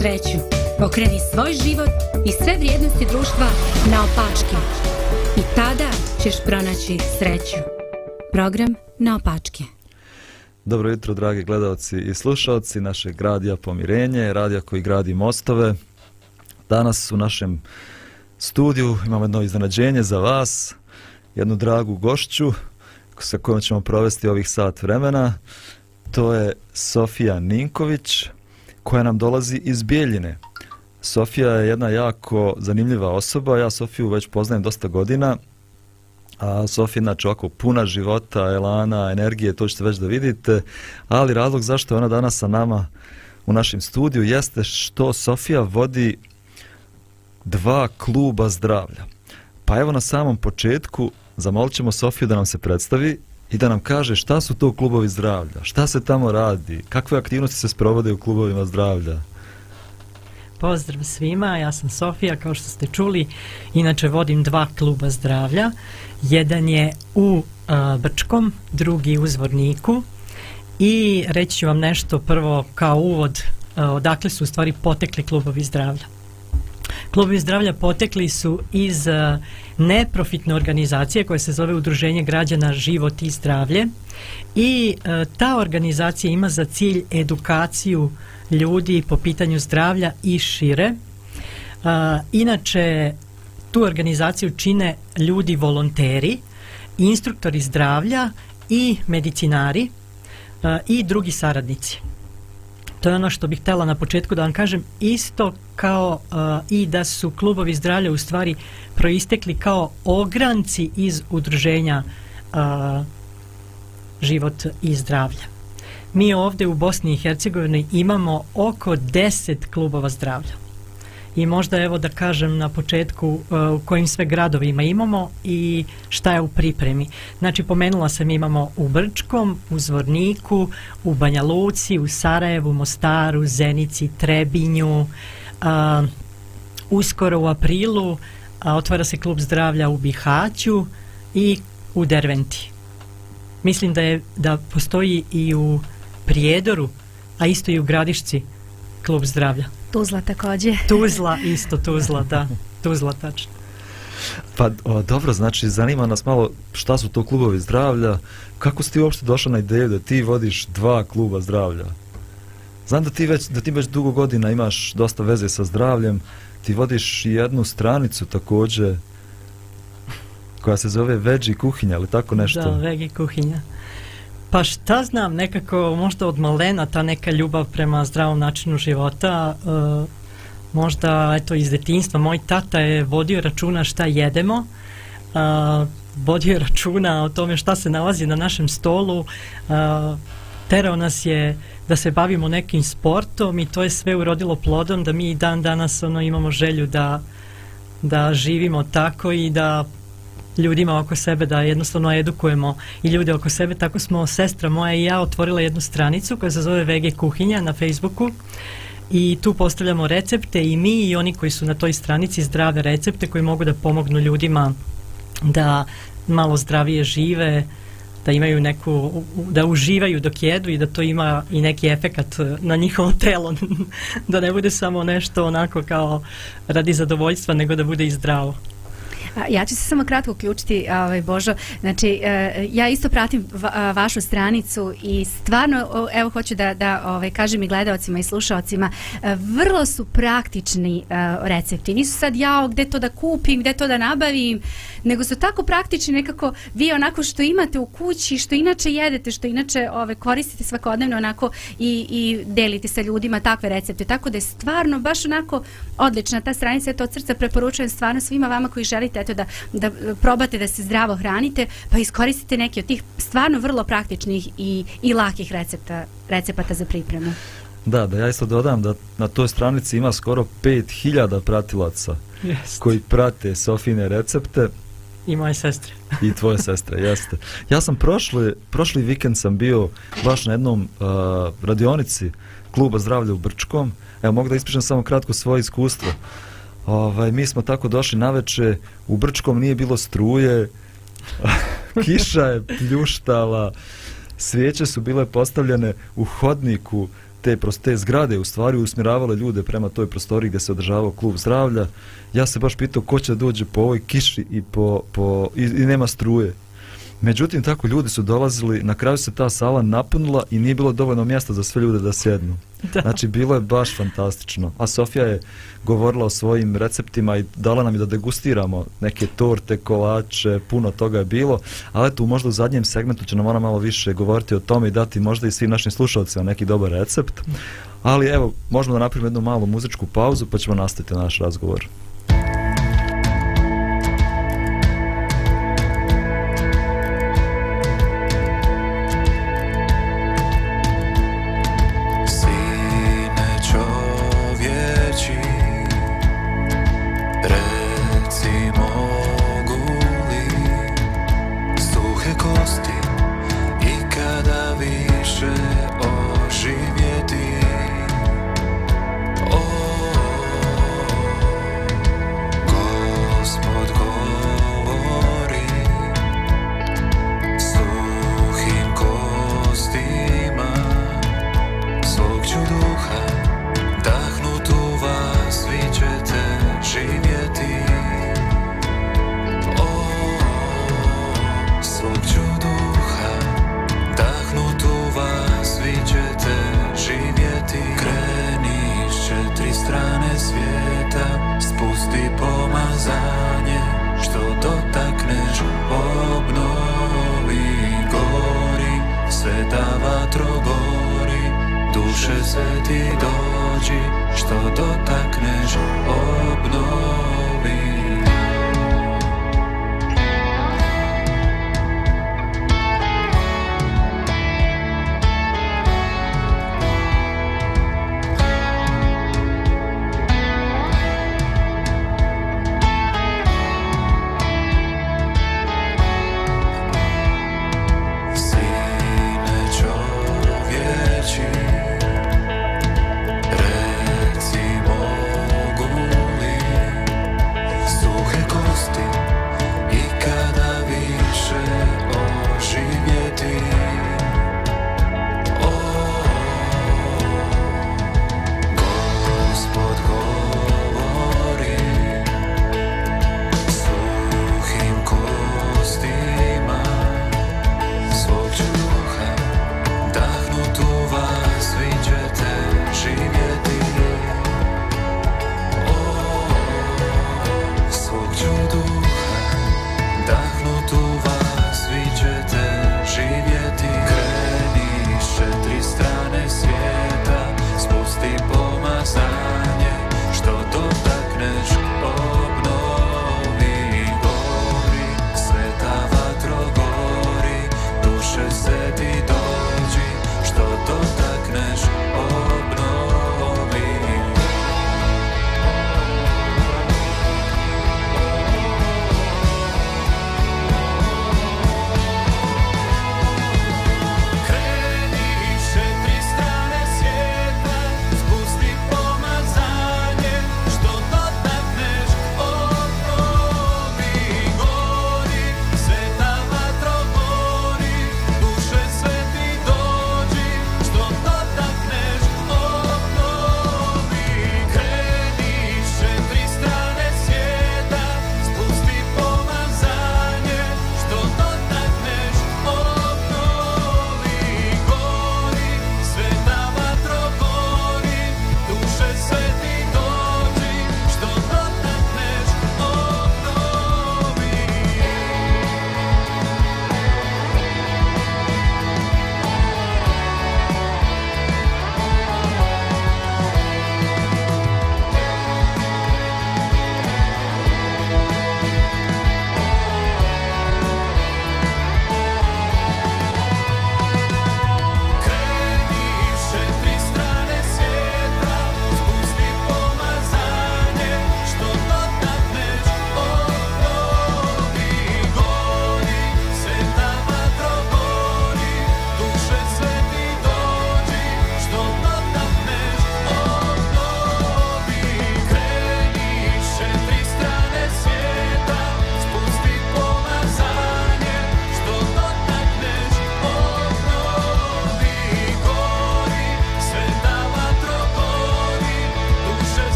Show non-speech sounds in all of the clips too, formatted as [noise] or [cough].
sreću. Pokreni svoj život i sve vrijednosti društva na opačke. I tada ćeš pronaći sreću. Program na opačke. Dobro jutro, dragi gledalci i slušalci našeg radija Pomirenje, radija koji gradi mostove. Danas u našem studiju imamo jedno iznenađenje za vas, jednu dragu gošću sa kojom ćemo provesti ovih sat vremena. To je Sofija Ninković, koja nam dolazi iz Bijeljine. Sofija je jedna jako zanimljiva osoba, ja Sofiju već poznajem dosta godina. A Sofija je znači ovako puna života, elana, energije, to ćete već da vidite. Ali razlog zašto je ona danas sa nama u našem studiju jeste što Sofija vodi dva kluba zdravlja. Pa evo na samom početku zamolit ćemo Sofiju da nam se predstavi i da nam kaže šta su to klubovi zdravlja, šta se tamo radi, kakve aktivnosti se sprovode u klubovima zdravlja. Pozdrav svima, ja sam Sofija, kao što ste čuli, inače vodim dva kluba zdravlja. Jedan je u uh, Brčkom, drugi u Zvorniku. I reći ću vam nešto prvo kao uvod, uh, odakle su u stvari potekli klubovi zdravlja. Klubovi zdravlja potekli su iz e, neprofitne organizacije koja se zove Udruženje građana život i zdravlje i e, ta organizacija ima za cilj edukaciju ljudi po pitanju zdravlja i šire. E, inače, tu organizaciju čine ljudi volonteri, instruktori zdravlja i medicinari i drugi saradnici. To je ono što bih htjela na početku da vam kažem. Isto kao uh, i da su klubovi zdravlja u stvari proistekli kao ogranci iz udruženja uh, život i zdravlje. Mi ovdje u Bosni i Hercegovini imamo oko 10 klubova zdravlja i možda evo da kažem na početku uh, u kojim sve gradovima imamo i šta je u pripremi. Znači pomenula sam imamo u Brčkom, u Zvorniku, u Banja Luci, u Sarajevu, Mostaru, Zenici, Trebinju, a, uh, uskoro u aprilu a, otvara se klub zdravlja u Bihaću i u Derventi. Mislim da je da postoji i u Prijedoru, a isto i u Gradišci klub zdravlja. Tuzla također. [laughs] Tuzla, isto Tuzla, da. Tuzla, tačno. Pa o, dobro, znači zanima nas malo šta su to klubovi zdravlja, kako si ti uopšte došao na ideju da ti vodiš dva kluba zdravlja? Znam da ti već, da ti već dugo godina imaš dosta veze sa zdravljem, ti vodiš jednu stranicu također koja se zove Veđi kuhinja, ali tako nešto? Da, Veđi kuhinja. Uh, Pa šta znam, nekako možda od malena ta neka ljubav prema zdravom načinu života, e, možda eto iz detinjstva, moj tata je vodio računa šta jedemo, e, vodio [laughs] računa o tome šta se nalazi na našem stolu, e, terao nas je da se bavimo nekim sportom i to je sve urodilo plodom da mi dan danas ono imamo želju da da živimo tako i da ljudima oko sebe da jednostavno edukujemo i ljude oko sebe. Tako smo sestra moja i ja otvorila jednu stranicu koja se zove VG Kuhinja na Facebooku i tu postavljamo recepte i mi i oni koji su na toj stranici zdrave recepte koji mogu da pomognu ljudima da malo zdravije žive, da imaju neku, da uživaju dok jedu i da to ima i neki efekat na njihovo telo, [laughs] da ne bude samo nešto onako kao radi zadovoljstva, nego da bude i zdravo. Ja ću se samo kratko uključiti, ovaj, Božo. Znači, e, ja isto pratim vašu stranicu i stvarno, evo, hoću da, da ovaj, kažem i gledalcima i slušalcima, e, vrlo su praktični e, recepti. Nisu sad ja, gde to da kupim, gde to da nabavim, nego su tako praktični nekako vi onako što imate u kući, što inače jedete, što inače ovaj, koristite svakodnevno onako i, i delite sa ljudima takve recepte. Tako da je stvarno baš onako odlična ta stranica, to od srca preporučujem stvarno svima vama koji želite eto da, da probate da se zdravo hranite, pa iskoristite neki od tih stvarno vrlo praktičnih i, i lakih recepta, recepata za pripremu. Da, da ja isto dodam da na toj stranici ima skoro 5000 pratilaca yes. koji prate Sofine recepte. I moje sestre. I tvoje [laughs] sestre, jeste. Ja sam prošli, prošli vikend sam bio baš na jednom uh, radionici kluba zdravlja u Brčkom. Evo, mogu da ispišem samo kratko svoje iskustvo. Uh, Ovaj, mi smo tako došli na veče, u Brčkom nije bilo struje, [laughs] kiša je pljuštala, svijeće su bile postavljene u hodniku te, te zgrade, u stvari usmjeravale ljude prema toj prostori gdje se održavao klub zdravlja. Ja se baš pitao ko će da dođe po ovoj kiši i, po, po, i, i nema struje. Međutim, tako ljudi su dolazili, na kraju se ta sala napunila i nije bilo dovoljno mjesta za sve ljude da sjednu. [laughs] Da. Znači, bilo je baš fantastično. A Sofija je govorila o svojim receptima i dala nam je da degustiramo neke torte, kolače, puno toga je bilo. Ali eto, možda u zadnjem segmentu će nam ona malo više govoriti o tome i dati možda i svim našim slušalcima neki dobar recept. Ali evo, možemo da napravimo jednu malu muzičku pauzu pa ćemo nastaviti na naš razgovor.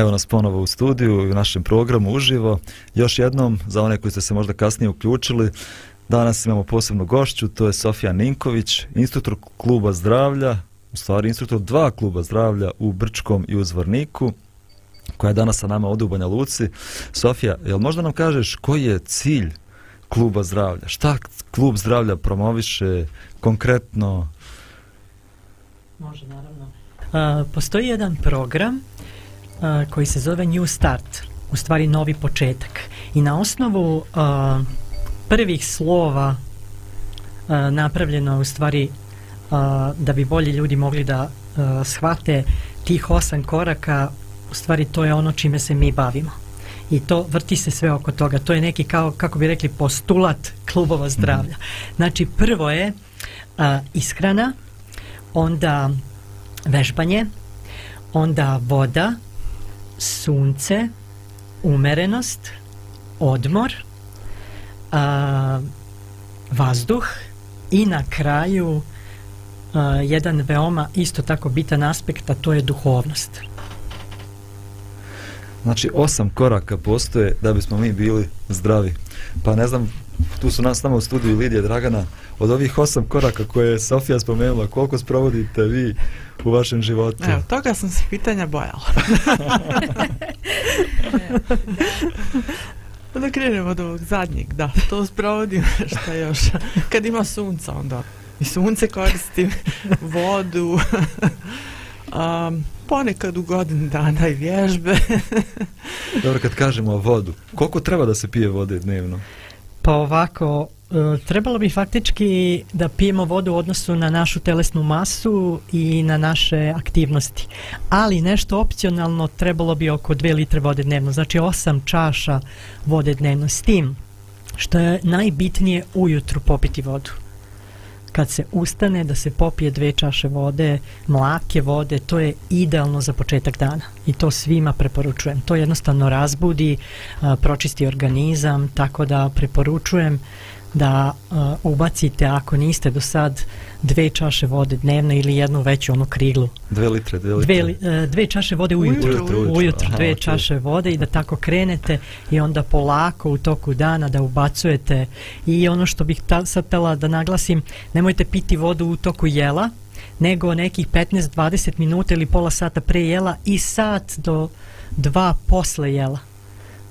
Evo nas ponovo u studiju i u našem programu uživo. Još jednom, za one koji ste se možda kasnije uključili, danas imamo posebnu gošću, to je Sofija Ninković, instruktor kluba zdravlja, u stvari instruktor dva kluba zdravlja u Brčkom i u Zvorniku, koja je danas sa nama ovdje u Banja Luci. Sofija, jel možda nam kažeš koji je cilj kluba zdravlja? Šta klub zdravlja promoviše konkretno? Može, naravno. Uh, postoji jedan program koji se zove New Start, u stvari novi početak. I na osnovu uh, prvih slova uh, napravljeno je u stvari uh, da bi bolji ljudi mogli da uh, shvate tih osam koraka, u stvari to je ono čime se mi bavimo. I to vrti se sve oko toga. To je neki kao, kako bi rekli, postulat klubova mhm. zdravlja. Mm -hmm. Znači, prvo je uh, ishrana, onda vežbanje, onda voda, sunce, umerenost, odmor, a, vazduh i na kraju a, jedan veoma isto tako bitan aspekt, a to je duhovnost. Znači, osam koraka postoje da bismo mi bili zdravi. Pa ne znam tu su nas nama u studiju Lidija Dragana, od ovih osam koraka koje je Sofija spomenula, koliko sprovodite vi u vašem životu? Evo, toga sam se pitanja bojala. onda [laughs] krenem od ovog zadnjeg, da, to sprovodim što još. Kad ima sunca, onda i sunce koristim, [laughs] vodu, um, [laughs] ponekad u godin dana i vježbe. Dobro, kad kažemo vodu, koliko treba da se pije vode dnevno? Pa ovako, e, trebalo bi faktički da pijemo vodu u odnosu na našu telesnu masu i na naše aktivnosti. Ali nešto opcionalno trebalo bi oko 2 litre vode dnevno, znači 8 čaša vode dnevno. S tim, što je najbitnije ujutru popiti vodu kad se ustane da se popije dve čaše vode, mlake vode, to je idealno za početak dana i to svima preporučujem. To jednostavno razbudi, pročisti organizam, tako da preporučujem da uh, ubacite ako niste do sad dve čaše vode dnevno ili jednu veću onu kriglu. Dve litre, dve litre. Dve, uh, dve čaše vode ujutru. Ujutru, ujutru. ujutru dve Aha, čaše okay. vode i da tako krenete i onda polako u toku dana da ubacujete. I ono što bih ta, sad tela da naglasim, nemojte piti vodu u toku jela, nego nekih 15-20 minuta ili pola sata pre jela i sat do dva posle jela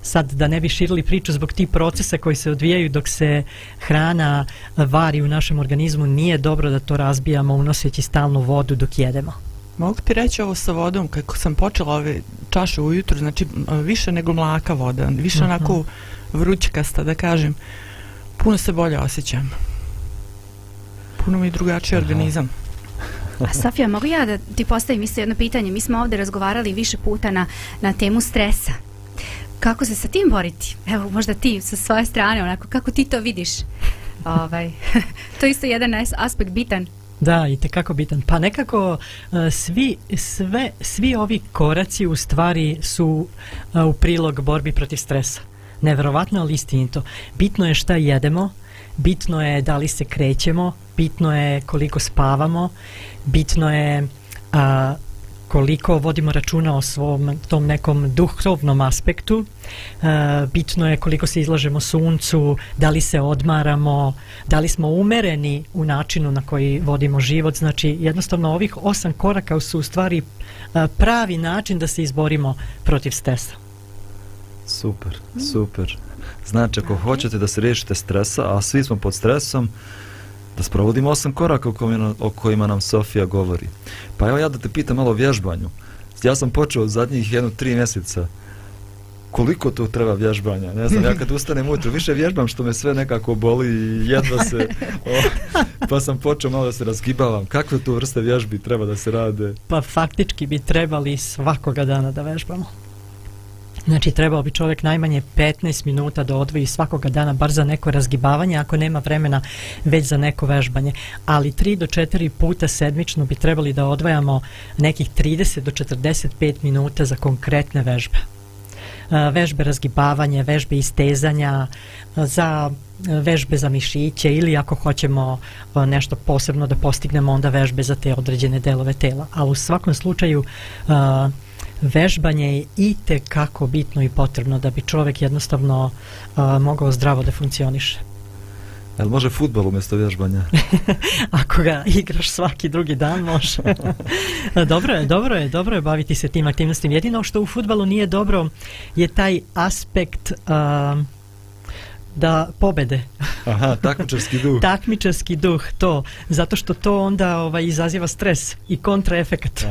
sad da ne bi širili priču zbog ti procesa koji se odvijaju dok se hrana vari u našem organizmu, nije dobro da to razbijamo unoseći stalnu vodu dok jedemo. Mogu ti reći ovo sa vodom, kako sam počela ove čaše ujutru, znači više nego mlaka voda, više Aha. Mhm. onako vrućkasta, da kažem, puno se bolje osjećam. Puno mi drugačiji Aha. organizam. A Safija, mogu ja da ti postavim isto jedno pitanje? Mi smo ovdje razgovarali više puta na, na temu stresa. Uh, Kako se sa tim boriti? Evo, možda ti sa svoje strane, onako, kako ti to vidiš? ovaj, [laughs] to je isto jedan aspekt bitan. Da, i te kako bitan. Pa nekako uh, svi, sve, svi ovi koraci u stvari su uh, u prilog borbi protiv stresa. Neverovatno, ali istinito. Bitno je šta jedemo, bitno je da li se krećemo, bitno je koliko spavamo, bitno je uh, koliko vodimo računa o svom tom nekom duhovnom aspektu e, bitno je koliko se izlažemo suncu da li se odmaramo da li smo umereni u načinu na koji vodimo život znači jednostavno ovih osam koraka su u stvari e, pravi način da se izborimo protiv stresa super super znači ako hoćete da se riješite stresa a svi smo pod stresom da sprovodimo osam koraka o kojima, o kojima nam Sofija govori. Pa evo ja da te pitam malo o vježbanju. Ja sam počeo od zadnjih jedno tri mjeseca koliko to treba vježbanja. Ne znam, ja kad ustanem ujutro, više vježbam što me sve nekako boli i jedva se... O, pa sam počeo malo da se razgibavam. Kakve to vrste vježbi treba da se rade? Pa faktički bi trebali svakoga dana da vježbamo. Znači trebao bi čovjek najmanje 15 minuta da odvoji svakoga dana bar za neko razgibavanje ako nema vremena već za neko vežbanje. Ali 3 do 4 puta sedmično bi trebali da odvajamo nekih 30 do 45 minuta za konkretne vežbe. E, vežbe razgibavanja, vežbe istezanja, za e, vežbe za mišiće ili ako hoćemo e, nešto posebno da postignemo onda vežbe za te određene delove tela. Ali u svakom slučaju uh, vežbanje je i te kako bitno i potrebno da bi čovjek jednostavno uh, mogao zdravo da funkcioniše. Jel može futbol umjesto vježbanja? [laughs] Ako ga igraš svaki drugi dan, može. [laughs] dobro je, dobro je, dobro je baviti se tim aktivnostima. Jedino što u futbalu nije dobro je taj aspekt uh, da pobede. Aha, takmičarski duh. [laughs] takmičarski duh, to. Zato što to onda ovaj, izaziva stres i kontraefekt.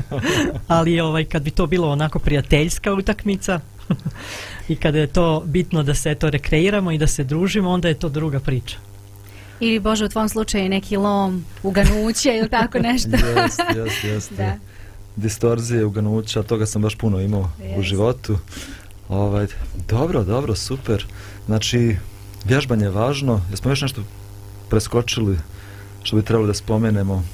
[laughs] Ali ovaj, kad bi to bilo onako prijateljska utakmica, [laughs] I kada je to bitno da se to rekreiramo i da se družimo, onda je to druga priča. Ili Bože, u tvom slučaju neki lom, uganuće ili tako nešto. Jeste, jeste, jeste. Distorzije, uganuća, toga sam baš puno imao yes. u životu. Uh, Ovaj, dobro, dobro, super. Znači, vježbanje je važno. Jesmo još nešto preskočili što bi trebalo da spomenemo?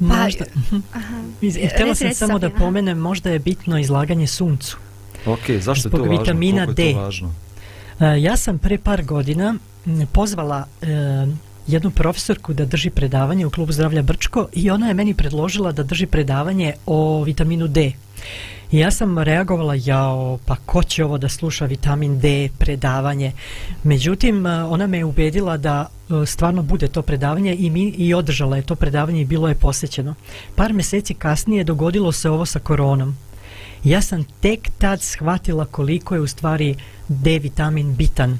Pa, možda, e, aha, iz, e, htjela sam samo da pomenem, možda je bitno izlaganje suncu. Ok, zašto je to važno? D. Je to važno? E, ja sam pre par godina pozvala eh, jednu profesorku da drži predavanje u klubu zdravlja Brčko i ona je meni predložila da drži predavanje o vitaminu D. Ja sam reagovala jao, pa ko će ovo da sluša vitamin D predavanje. Međutim, eh, ona me je ubedila da eh, stvarno bude to predavanje i mi i održala je to predavanje i bilo je posjećeno. Par meseci kasnije dogodilo se ovo sa koronom. Ja sam tek tad shvatila koliko je u stvari D vitamin bitan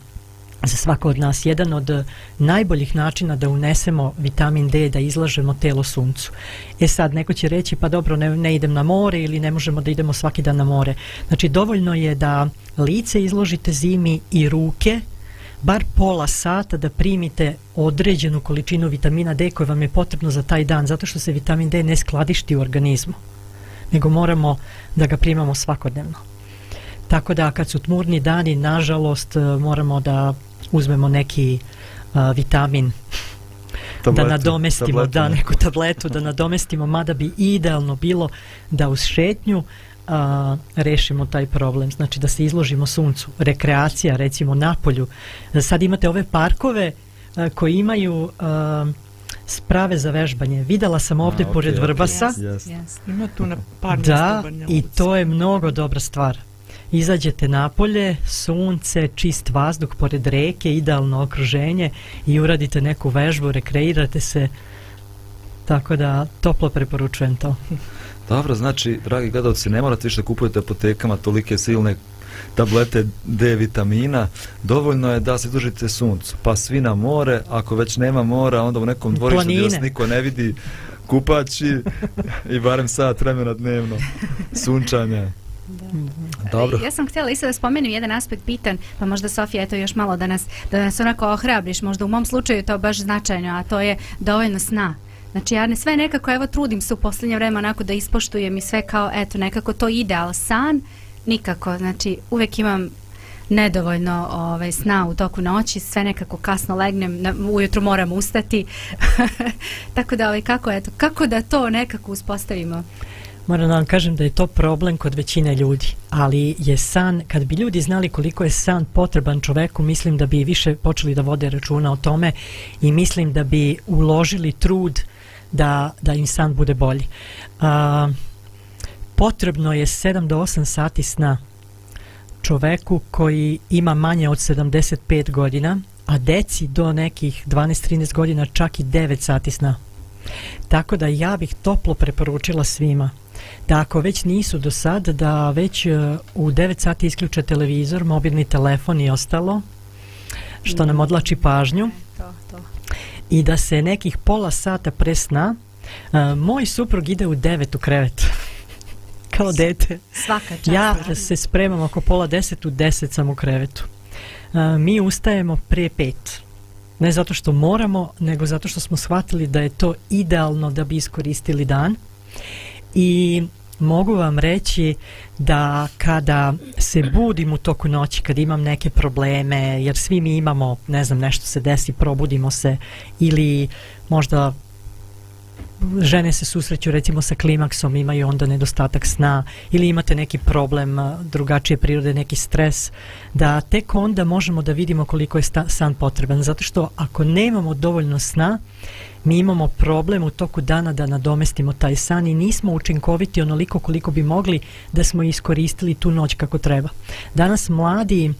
za svako od nas jedan od eh, najboljih načina da unesemo vitamin D da izlažemo telo suncu. E sad neko će reći pa dobro ne, ne idem na more ili ne možemo da idemo svaki dan na more. Znači dovoljno je da lice izložite zimi i ruke bar pola sata da primite određenu količinu vitamina D koja vam je potrebno za taj dan zato što se vitamin D ne skladišti u organizmu nego moramo da ga primamo svakodnevno. Tako da kad su tmurni dani, nažalost, eh, moramo da uzmemo neki a, vitamin tabletu, [laughs] da nadomestimo tabletu, da neku tabletu da nadomestimo mada bi idealno bilo da u šetnju a, rešimo taj problem znači da se izložimo suncu rekreacija recimo na polju sad imate ove parkove a, koji imaju a, sprave za vežbanje. Videla sam ovdje okay, pored okay. Vrbasa. Yes, yes. Ima tu na par Da, i to je mnogo dobra stvar izađete napolje, sunce, čist vazduh pored reke, idealno okruženje i uradite neku vežbu, rekreirate se. Tako da toplo preporučujem to. [laughs] Dobro, znači, dragi gledalci, ne morate više da kupujete apotekama tolike silne tablete D vitamina. Dovoljno je da se družite suncu. Pa svi na more, ako već nema mora, onda u nekom dvorištu gdje vas niko ne vidi kupaći [laughs] i barem sat vremena dnevno sunčanja. Dobro. Ja sam htjela isto da spomenem jedan aspekt bitan, pa možda Sofija, eto još malo da nas, da nas onako ohrabriš, možda u mom slučaju to baš značajno, a to je dovoljno sna. Znači ja ne sve nekako, evo trudim se u posljednje vreme onako da ispoštujem i sve kao eto nekako to ide, ali san nikako, znači uvek imam nedovoljno ovaj, sna u toku noći, sve nekako kasno legnem, na, ujutru moram ustati. [laughs] Tako da, ovaj, kako, eto, kako da to nekako uspostavimo? Moram da vam kažem da je to problem kod većine ljudi, ali je san, kad bi ljudi znali koliko je san potreban čoveku, mislim da bi više počeli da vode računa o tome i mislim da bi uložili trud da, da im san bude bolji. A, potrebno je 7 do 8 sati sna čoveku koji ima manje od 75 godina, a deci do nekih 12-13 godina čak i 9 sati sna. Tako da ja bih toplo preporučila svima da ako već nisu do sad, da već e, u 9 sati isključe televizor, mobilni telefon i ostalo, što nam mm. odlači pažnju. E, I da se nekih pola sata pre sna, e, moj suprug ide u 9 u krevet. [laughs] Kao dete. Svaka čast. Ja se spremam oko pola 10 u 10 sam u krevetu. Mi ustajemo prije 5 ne zato što moramo, nego zato što smo shvatili da je to idealno da bi iskoristili dan i mogu vam reći da kada se budim u toku noći, kad imam neke probleme, jer svi mi imamo, ne znam, nešto se desi, probudimo se ili možda žene se susreću recimo sa klimaksom, imaju onda nedostatak sna ili imate neki problem drugačije prirode, neki stres, da tek onda možemo da vidimo koliko je sta, san potreban. Zato što ako nemamo dovoljno sna, mi imamo problem u toku dana da nadomestimo taj san i nismo učinkoviti onoliko koliko bi mogli da smo iskoristili tu noć kako treba. Danas mladi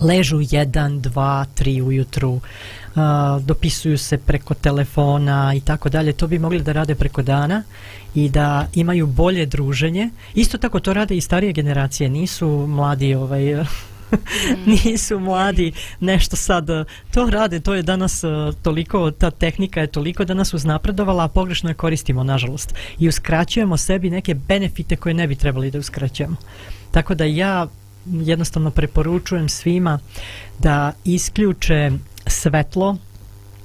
ležu 1, 2, 3 ujutru, uh, dopisuju se preko telefona i tako dalje, to bi mogli da rade preko dana i da imaju bolje druženje. Isto tako to rade i starije generacije, nisu mladi ovaj [laughs] mm. nisu mladi nešto sad to rade, to je danas e, toliko, ta tehnika je toliko danas uznapredovala, a pogrešno je koristimo nažalost i uskraćujemo sebi neke benefite koje ne bi trebali da uskraćujemo tako da ja jednostavno preporučujem svima da isključe svetlo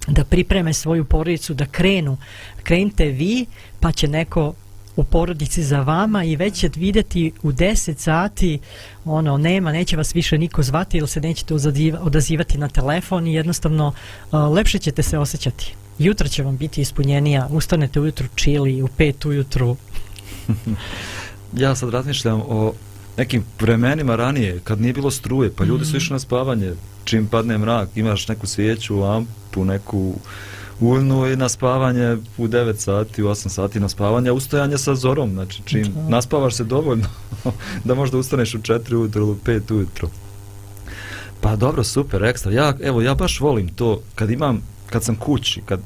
da pripreme svoju porodicu da krenu krenite vi pa će neko u porodici za vama i već ćete videti u 10 sati ono nema neće vas više niko zvati ili se nećete odazivati na telefon i jednostavno uh, lepše ćete se osjećati jutra će vam biti ispunjenija ustanete ujutru čili u 5 ujutru [laughs] [laughs] ja sad razmišljam o nekim vremenima ranije, kad nije bilo struje, pa ljudi su mhm. išli na spavanje, čim padne mrak, imaš neku svijeću, lampu, neku urnu i na spavanje u 9 sati, u 8 sati na spavanje, ustojanje sa zorom, znači čim naspavaš se dovoljno [laughs] da možda ustaneš u 4 ujutro ili 5 ujutro. Pa dobro, super, ekstra. Ja, evo, ja baš volim to kad imam, kad sam kući, kad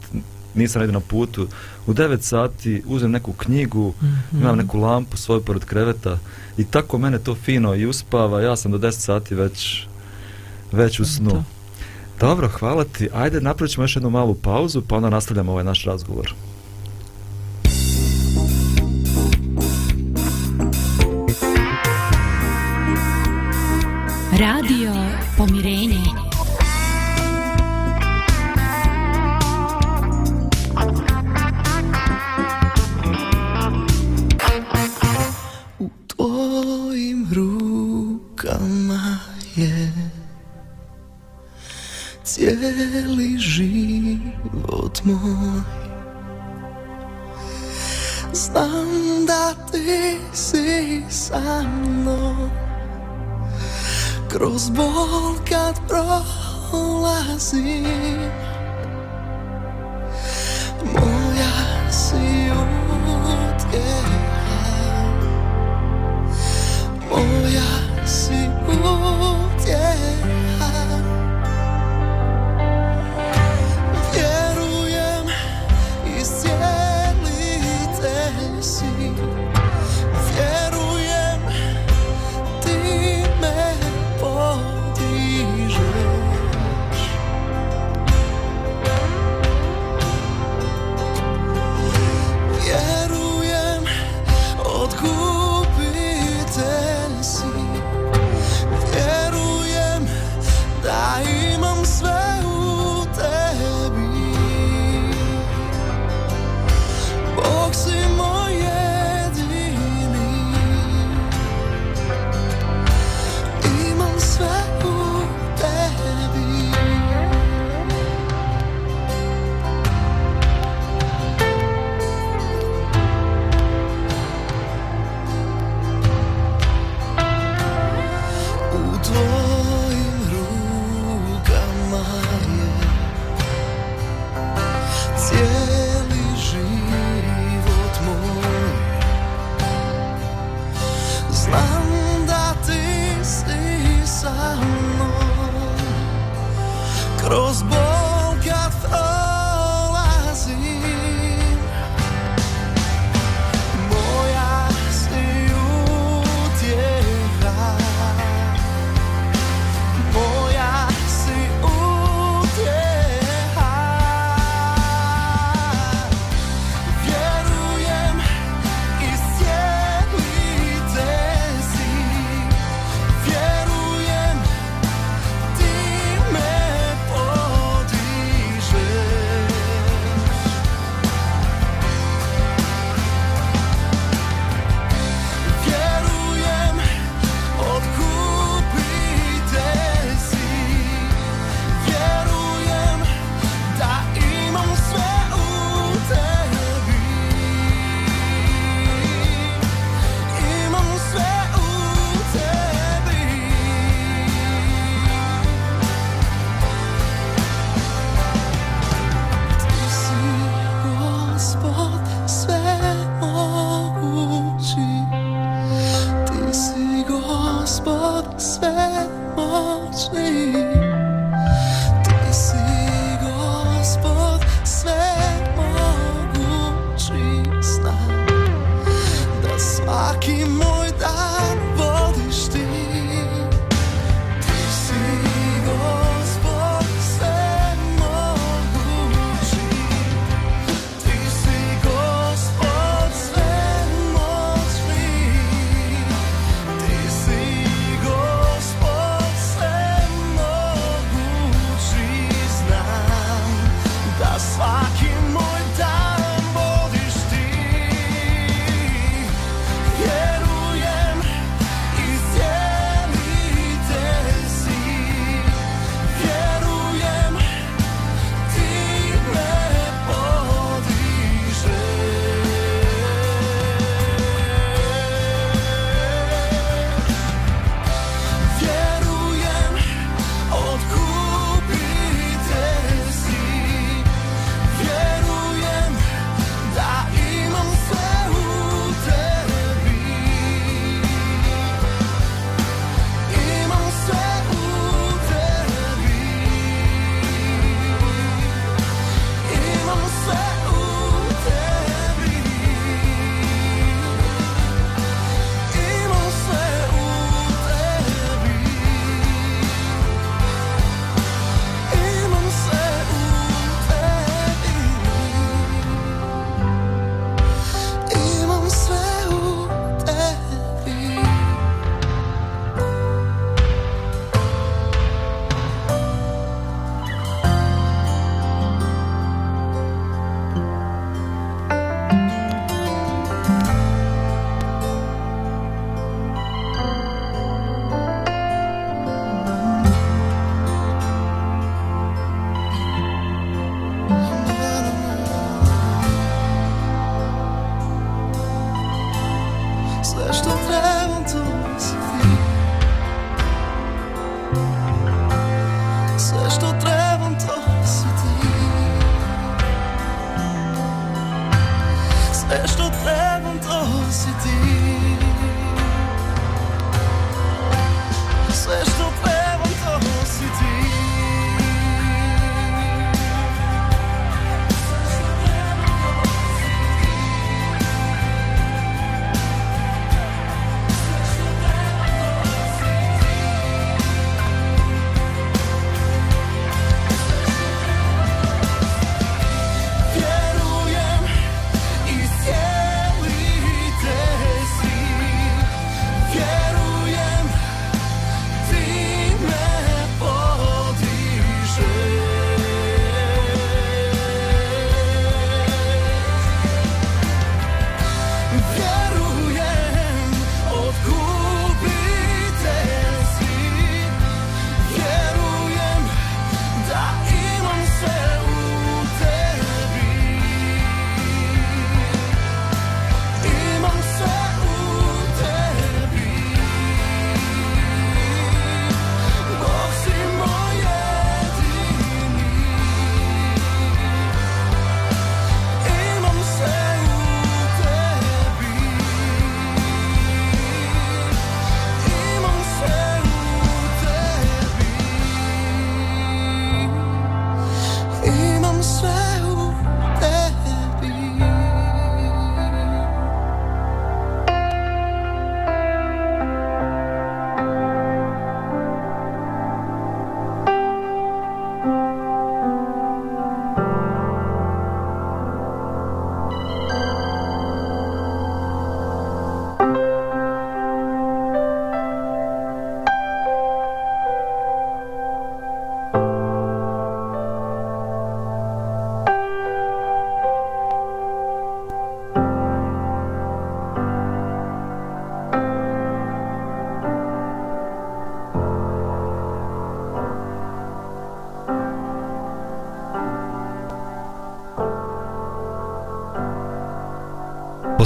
nisam redio na putu, u 9 sati uzem neku knjigu, mm -hmm. imam neku lampu svoju pored kreveta i tako mene to fino i uspava, ja sam do 10 sati već, već u snu. Dobro, hvala ti. Ajde, napravit još jednu malu pauzu, pa onda nastavljamo ovaj naš razgovor. Radio Pomirenje Bez bolka prohlásit.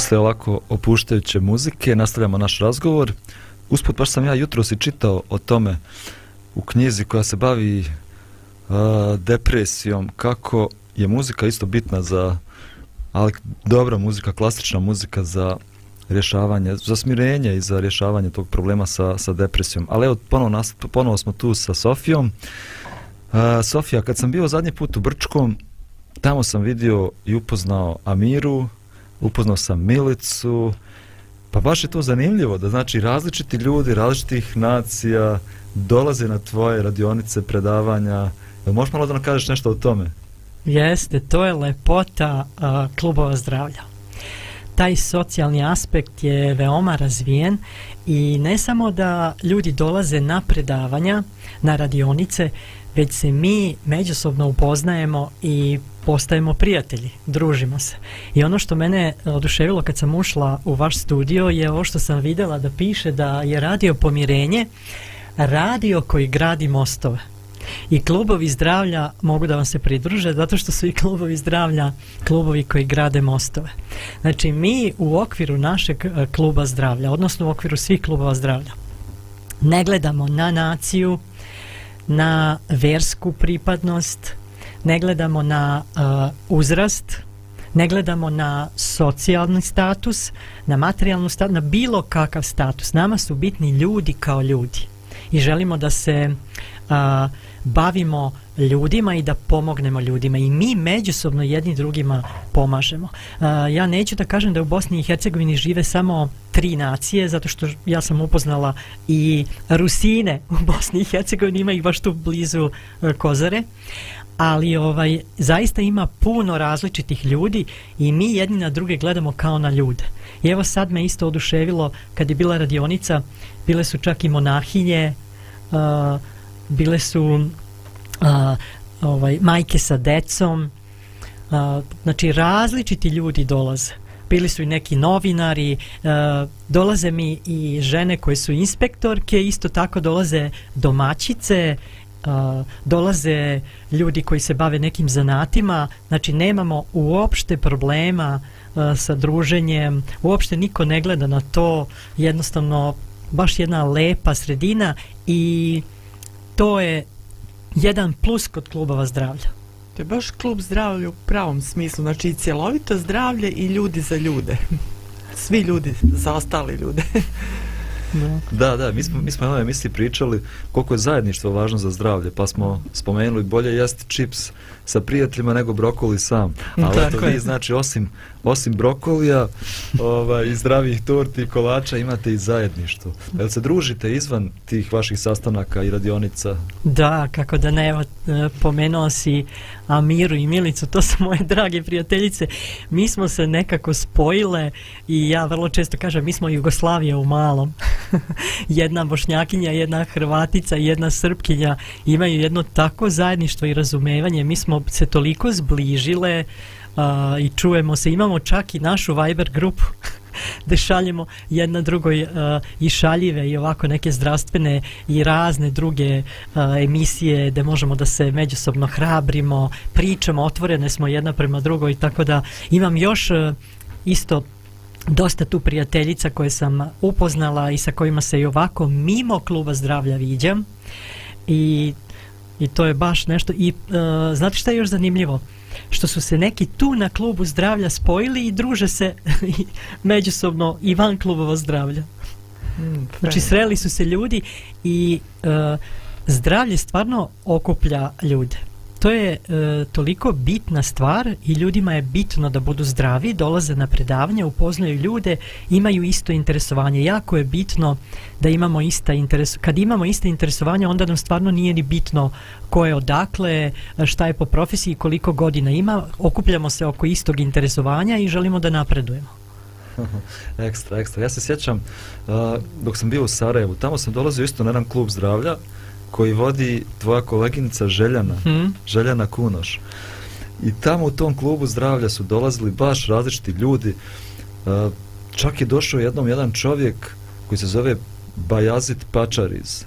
posle ovako opuštajuće muzike nastavljamo naš razgovor. Usput baš sam ja jutro si čitao o tome u knjizi koja se bavi uh, depresijom, kako je muzika isto bitna za ali dobra muzika, klasična muzika za rješavanje, za smirenje i za rješavanje tog problema sa, sa depresijom. Ali evo, ponovo, nas, ponovo smo tu sa Sofijom. Uh, Sofija, kad sam bio zadnji put u Brčkom, tamo sam vidio i upoznao Amiru, upoznao sam Milicu, pa baš je to zanimljivo, da znači različiti ljudi, različitih nacija dolaze na tvoje radionice, predavanja, možeš malo da nam kažeš nešto o tome? Jeste, to je lepota uh, klubova zdravlja. Taj socijalni aspekt je veoma razvijen i ne samo da ljudi dolaze na predavanja, na radionice, već se mi međusobno upoznajemo i postajemo prijatelji, družimo se. I ono što mene oduševilo kad sam ušla u vaš studio je ovo što sam videla da piše da je radio pomirenje, radio koji gradi mostove. I klubovi zdravlja mogu da vam se pridruže zato što su i klubovi zdravlja klubovi koji grade mostove. Znači mi u okviru našeg e, kluba zdravlja, odnosno u okviru svih klubova zdravlja, ne gledamo na naciju, na versku pripadnost, ne gledamo na uh, uzrast, ne gledamo na socijalni status, na materijalnu status, na bilo kakav status. Nama su bitni ljudi kao ljudi i želimo da se uh, bavimo ljudima i da pomognemo ljudima i mi međusobno jedni drugima pomažemo. Uh, ja neću da kažem da u Bosni i Hercegovini žive samo tri nacije, zato što ja sam upoznala i Rusine u Bosni i Hercegovini, ima ih baš tu blizu uh, Kozare, ali ovaj zaista ima puno različitih ljudi i mi jedni na druge gledamo kao na ljude. I evo sad me isto oduševilo kad je bila radionica, bile su čak i monahinje, uh, bile su uh, ovaj, majke sa decom, uh, znači različiti ljudi dolaze. Bili su i neki novinari, uh, dolaze mi i žene koje su inspektorke, isto tako dolaze domaćice, uh, dolaze ljudi koji se bave nekim zanatima, znači nemamo uopšte problema sa druženjem, uopšte niko ne gleda na to, jednostavno baš jedna lepa sredina i to je jedan plus kod klubova zdravlja. To je baš klub zdravlja u pravom smislu, znači i cjelovito zdravlje i ljudi za ljude. [laughs] Svi ljudi za ostali ljude. [laughs] da, da, mi smo, mi smo na ovoj emisiji pričali koliko je zajedništvo važno za zdravlje, pa smo spomenuli bolje jesti čips, sa prijateljima nego brokoli sam. [laughs] Ali Tako to vi, znači, osim, osim brokolija ovaj, i zdravih torti i kolača imate i zajedništvo. Jel se družite izvan tih vaših sastanaka i radionica? Da, kako da ne, evo, pomenuo si Amiru i Milicu, to su moje drage prijateljice. Mi smo se nekako spojile i ja vrlo često kažem, mi smo Jugoslavije u malom. [laughs] jedna bošnjakinja, jedna hrvatica, jedna srpkinja imaju jedno tako zajedništvo i razumevanje. Mi smo se toliko zbližile uh, i čujemo se, imamo čak i našu Viber grupu [laughs] gde šaljemo jedna drugoj uh, i šaljive i ovako neke zdravstvene i razne druge uh, emisije gde možemo da se međusobno hrabrimo, pričamo, otvorene smo jedna prema drugoj, tako da imam još uh, isto dosta tu prijateljica koje sam upoznala i sa kojima se i ovako mimo kluba zdravlja viđam i I to je baš nešto i uh, znate šta je još zanimljivo? Što su se neki tu na klubu zdravlja spojili i druže se [laughs] međusobno i van klubova zdravlja. Mm, znači sreli su se ljudi i uh, zdravlje stvarno okuplja ljude to je e, toliko bitna stvar i ljudima je bitno da budu zdravi, dolaze na predavanje, upoznaju ljude, imaju isto interesovanje. Jako je bitno da imamo ista interes. Kad imamo ista interesovanja, onda nam stvarno nije ni bitno ko je odakle, šta je po profesiji, koliko godina ima. Okupljamo se oko istog interesovanja i želimo da napredujemo. [laughs] ekstra, ekstra. Ja se sjećam, uh, dok sam bio u Sarajevu, tamo sam dolazio isto na jedan klub zdravlja, uh, koji vodi tvoja koleginica Željana, hmm? Željana Kunoš. I tamo u tom klubu zdravlja su dolazili baš različiti ljudi. E, čak je došao jednom jedan čovjek koji se zove Bajazit Pačariz.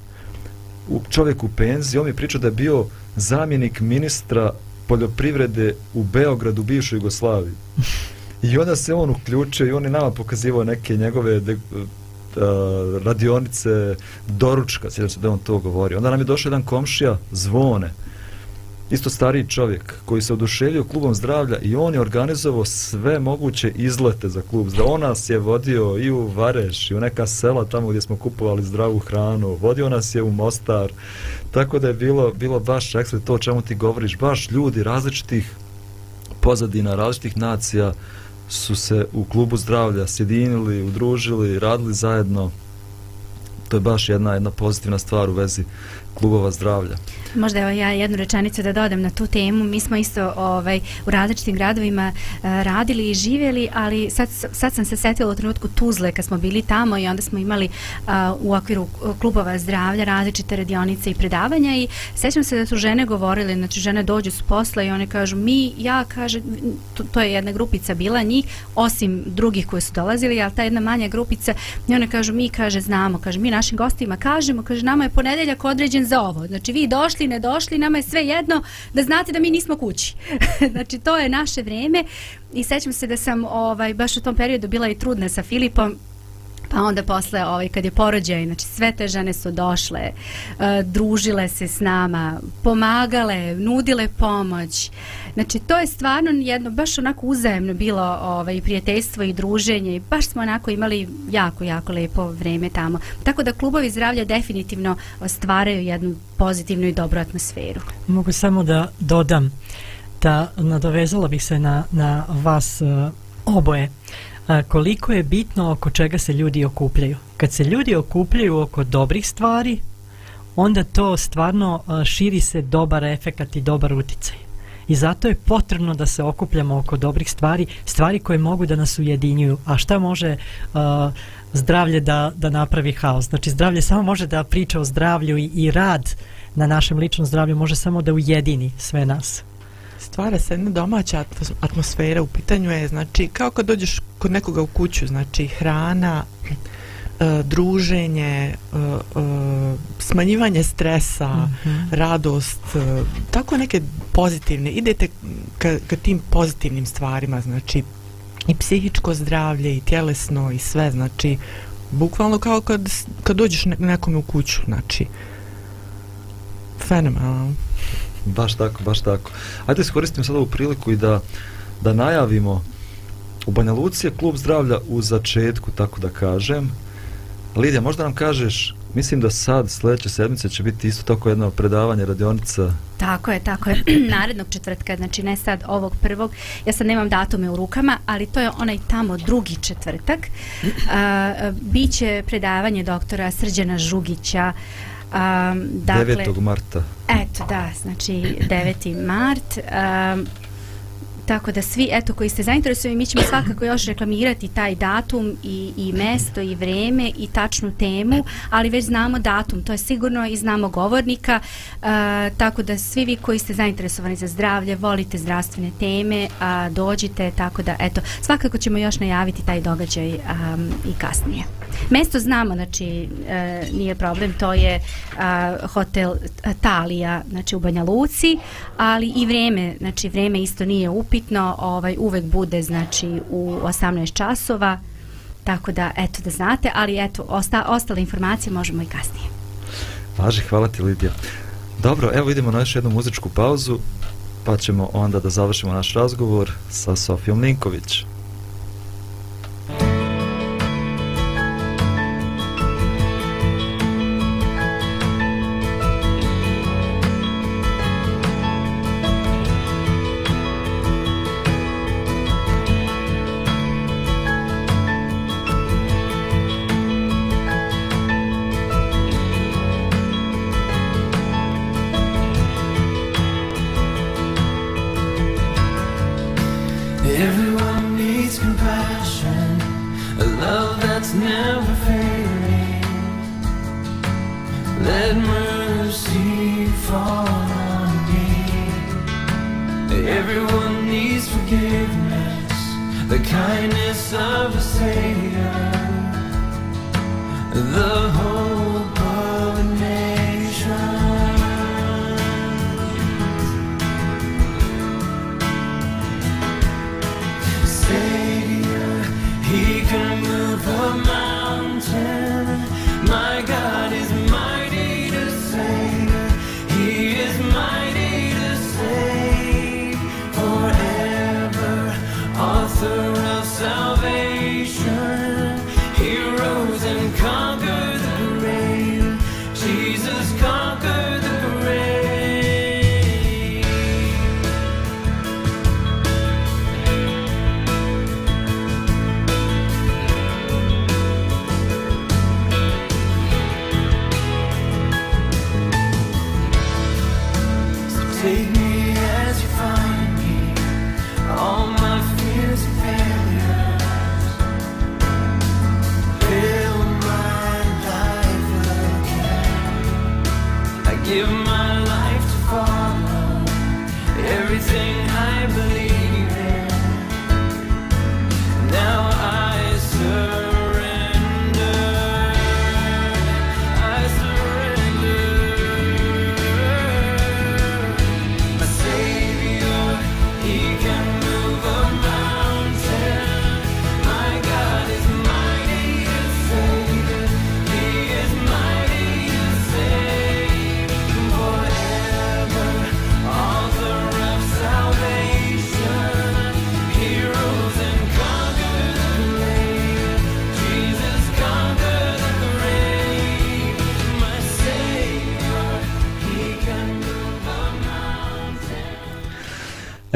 U, čovjek u penziji, on mi priča da je bio zamjenik ministra poljoprivrede u Beogradu, u bivšoj Jugoslaviji. [laughs] I onda se on uključio i on je nama pokazivao neke njegove de, E, radionice doručka, sjećam se da on to govori. Onda nam je došao jedan komšija, zvone, isto stariji čovjek koji se oduševio klubom zdravlja i on je organizovao sve moguće izlete za klub zdravlja. On nas je vodio i u Vareš i u neka sela tamo gdje smo kupovali zdravu hranu. Vodio nas je u Mostar. Tako da je bilo, bilo baš ekstra to o čemu ti govoriš. Baš ljudi različitih pozadina, različitih nacija uh, su se u klubu zdravlja sjedinili, udružili, radili zajedno. To je baš jedna jedna pozitivna stvar u vezi klubova zdravlja. Uh, Možda evo ja jednu rečenicu da dodam na tu temu. Mi smo isto ovaj u različitim gradovima uh, radili i živjeli, ali sad, sad sam se setila u trenutku Tuzle kad smo bili tamo i onda smo imali uh, u okviru klubova zdravlja različite radionice i predavanja i sećam se da su žene govorile, znači žene dođu s posla i one kažu mi, ja kažem, to, to je jedna grupica bila njih, osim drugih koji su dolazili, ali ta jedna manja grupica i one kažu mi, kaže, znamo, kaže, mi našim gostima kažemo, kaže, nama je ponedeljak određen za ovo, znači vi došli došli, ne došli, nama je sve jedno da znate da mi nismo kući. [laughs] znači, to je naše vreme i sećam se da sam ovaj, baš u tom periodu bila i trudna sa Filipom, Pa onda posle ovaj, kad je porođaj, znači sve te žene su došle, uh, družile se s nama, pomagale, nudile pomoć. Znači to je stvarno jedno baš onako uzajemno bilo ovaj, prijateljstvo i druženje. Baš smo onako imali jako, jako lepo vreme tamo. Tako da klubovi zdravlja definitivno stvaraju jednu pozitivnu i dobru atmosferu. Mogu samo da dodam da nadovezala bih se na, na vas uh, oboje. Uh, koliko je bitno oko čega se ljudi okupljaju. Kad se ljudi okupljaju oko dobrih stvari, onda to stvarno širi se dobar efekat i dobar uticaj. I zato je potrebno da se okupljamo oko dobrih stvari, stvari koje mogu da nas ujedinjuju. A šta može uh, zdravlje da, da napravi haos? Znači zdravlje samo može da priča o zdravlju i, i rad na našem ličnom zdravlju može samo da ujedini sve nas stvara se jedna domaća atmosfera u pitanju je znači kao kad dođeš kod nekoga u kuću znači hrana e, druženje e, e, smanjivanje stresa uh mhm. -huh. radost tako neke pozitivne idete ka, ka tim pozitivnim stvarima znači i psihičko zdravlje i tjelesno i sve znači bukvalno kao kad kad dođeš nekome u kuću znači fenomenalno baš tako, baš tako. Ajde iskoristimo sad ovu priliku i da, da najavimo u Banja Luci je klub zdravlja u začetku, tako da kažem. Lidija, možda nam kažeš, mislim da sad, sljedeće sedmice će biti isto tako jedno predavanje radionica. Tako je, tako je. [clears throat] Narednog četvrtka, znači ne sad ovog prvog, ja sad nemam datume u rukama, ali to je onaj tamo drugi četvrtak. Uh, [clears throat] Biće predavanje doktora Srđana Žugića, uh, Um, dakle, 9. marta. Eto, da, znači 9. mart. Um, Tako da svi, eto, koji ste zainteresovani, mi ćemo svakako još reklamirati taj datum i, i mesto i vreme i tačnu temu, ali već znamo datum, to je sigurno i znamo govornika, uh, tako da svi vi koji ste zainteresovani za zdravlje, volite zdravstvene teme, uh, dođite, tako da, eto, svakako ćemo još najaviti taj događaj um, i kasnije. Mesto znamo, znači, uh, nije problem, to je uh, hotel Talija, znači, u Banja Luci, ali i vreme, znači, vreme isto nije upisno, bitno, ovaj uvek bude znači u 18 časova. Tako da eto da znate, ali eto osta, ostale informacije možemo i kasnije. Važi, hvala ti Lidija. Dobro, evo idemo na još jednu muzičku pauzu, pa ćemo onda da završimo naš razgovor sa Sofijom Ninković. Ninković.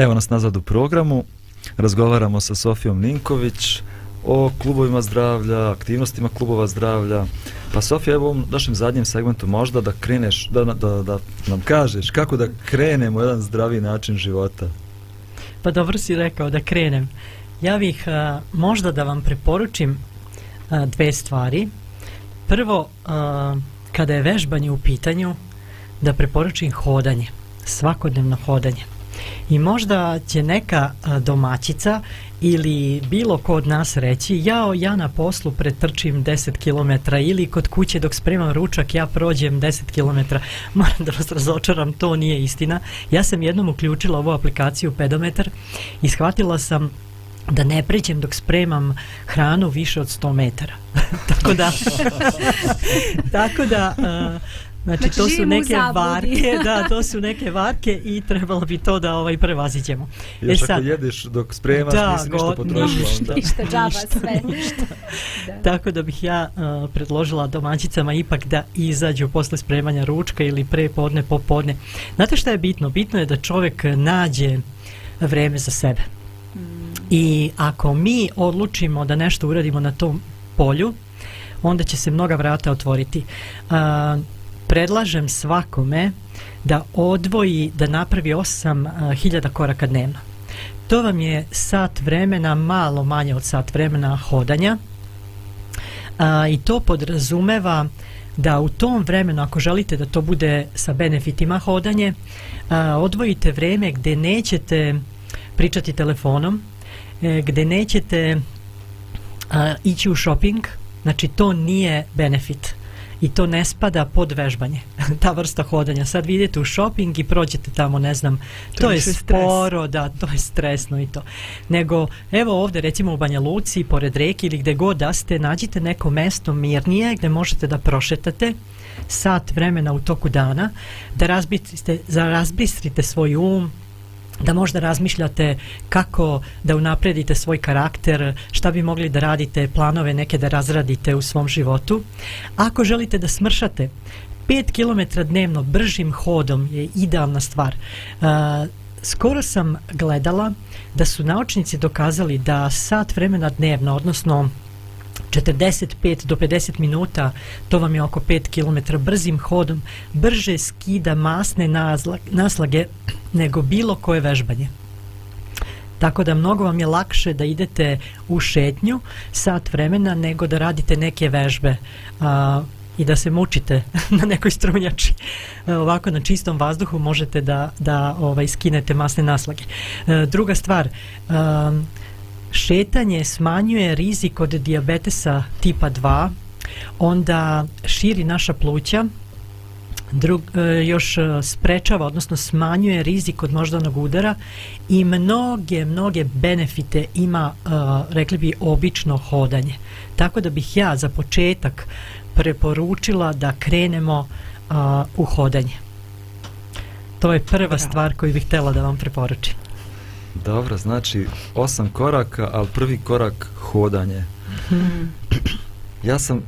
Evo nas nazad u programu. Razgovaramo sa Sofijom Ninković o klubovima zdravlja, aktivnostima klubova zdravlja. Pa Sofija, evo u ovom našem zadnjem segmentu možda da kreneš, da, da, da nam kažeš kako da krenemo jedan zdravi način života. Pa dobro si rekao da krenem. Ja bih a, možda da vam preporučim a, dve stvari. Prvo, a, kada je vežbanje u pitanju, da preporučim hodanje, svakodnevno hodanje. Mm i možda će neka domaćica ili bilo ko od nas reći jao ja na poslu pretrčim 10 km ili kod kuće dok spremam ručak ja prođem 10 km [laughs] moram da vas razočaram to nije istina ja sam jednom uključila ovu aplikaciju pedometar i shvatila sam da ne pređem dok spremam hranu više od 100 metara [laughs] tako da [laughs] tako da uh, Znači, znači to su znači, neke varke, [laughs] da, to su neke varke i trebalo bi to da ovaj prevaziđemo. Još e ako sad, jedeš dok spremaš, da, nisi go, ništa potrošila. Ništa, ništa, džaba, ništa, sve. [laughs] Ništa. da. Tako da bih ja uh, predložila domaćicama ipak da izađu posle spremanja ručka ili pre podne, popodne. Znate šta je bitno? Bitno je da čovek nađe vreme za sebe. Mm. I ako mi odlučimo da nešto uradimo na tom polju, onda će se mnoga vrata otvoriti. Uh, predlažem svakome da odvoji, da napravi 8000 eh, koraka dnevno. To vam je sat vremena, malo manje od sat vremena hodanja. A, eh, I to podrazumeva da u tom vremenu, ako želite da to bude sa benefitima hodanje, a, eh, odvojite vreme gde nećete pričati telefonom, e, gde nećete a, ići u shopping, znači to nije benefit. Uh, i to ne spada pod vežbanje, [laughs] ta vrsta hodanja. Sad vidite u shopping i prođete tamo, ne znam, to, to je sporo, stres. da, to je stresno i to. Nego, evo ovde, recimo u Banja Luci, pored reke ili gde god da ste, nađite neko mesto mirnije gde možete da prošetate sat vremena u toku dana, da razbistrite, za razbistrite svoj um, da možda razmišljate kako da unapredite svoj karakter, šta bi mogli da radite, planove neke da razradite u svom životu. Ako želite da smršate, 5 km dnevno bržim hodom je idealna stvar. Uh, skoro sam gledala da su naučnici dokazali da sat vremena dnevno, odnosno 45 do 50 minuta, to vam je oko 5 km brzim hodom, brže skida masne naslage nego bilo koje vežbanje. Tako da mnogo vam je lakše da idete u šetnju sat vremena nego da radite neke vežbe a, i da se mučite [laughs] na nekoj strunjači. E, ovako na čistom vazduhu možete da, da ovaj, skinete masne naslage. A, e, druga stvar, a, šetanje smanjuje rizik od diabetesa tipa 2, onda širi naša pluća, drug, e, još e, sprečava, odnosno smanjuje rizik od moždanog udara i mnoge, mnoge benefite ima, e, rekli bi, obično hodanje. Tako da bih ja za početak preporučila da krenemo u hodanje. To je prva stvar koju bih htjela da vam preporučim. Dobro, znači osam koraka, ali prvi korak hodanje. Mhm. ja sam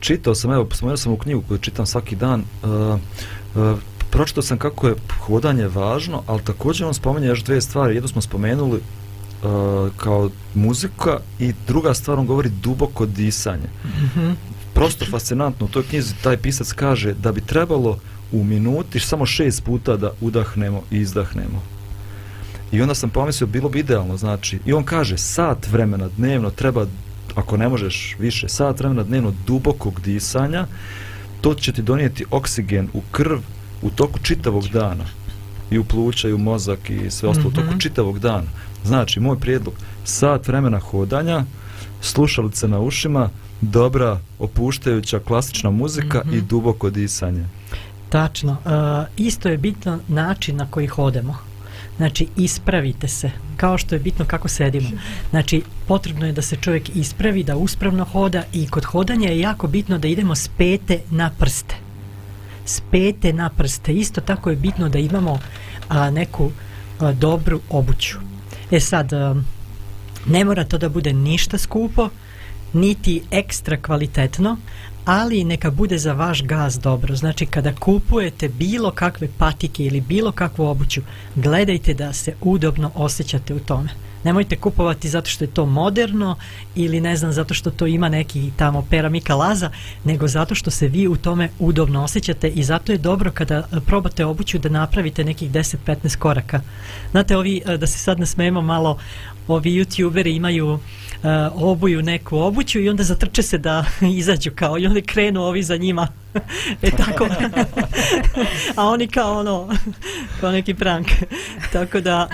čitao sam, evo, spomenuo sam u knjigu koju čitam svaki dan, uh, uh, pročitao sam kako je hodanje važno, ali također on spomenuo još dvije stvari. Jednu smo spomenuli uh, kao muzika i druga stvar on govori duboko disanje. Mhm. Prosto fascinantno u toj knjizi taj pisac kaže da bi trebalo u minuti samo šest puta da udahnemo i izdahnemo. I onda sam pomislio, bilo bi idealno, znači, i on kaže, sat vremena dnevno treba, ako ne možeš više, sat vremena dnevno dubokog disanja, to će ti donijeti oksigen u krv u toku čitavog dana. I u pluća, i u mozak, i sve ostalo mm -hmm. u toku mhm. čitavog dana. Znači, moj prijedlog, sat vremena hodanja, slušalice na ušima, dobra, opuštajuća, klasična muzika mm -hmm. i mhm. duboko disanje. Tačno. Uh, isto je bitno način na koji hodemo. Znači, ispravite se, kao što je bitno kako sedimo. Znači, potrebno je da se čovjek ispravi, da uspravno hoda i kod hodanja je jako bitno da idemo s pete na prste. S pete na prste. Isto tako je bitno da imamo a, neku a, dobru obuću. E sad, a, ne mora to da bude ništa skupo, niti ekstra kvalitetno, ali neka bude za vaš gaz dobro. Znači, kada kupujete bilo kakve patike ili bilo kakvu obuću, gledajte da se udobno osjećate u tome. Nemojte kupovati zato što je to moderno ili ne znam zato što to ima neki tamo peramika laza, nego zato što se vi u tome udobno osjećate i zato je dobro kada e, probate obuću da napravite nekih 10-15 koraka. Znate, ovi, e, da se sad nasmemo malo, ovi youtuberi imaju uh, uh, obuju neku obuću i onda zatrče se da [laughs] izađu kao i onda krenu ovi za njima [laughs] e tako [laughs] a oni kao ono kao neki prank tako da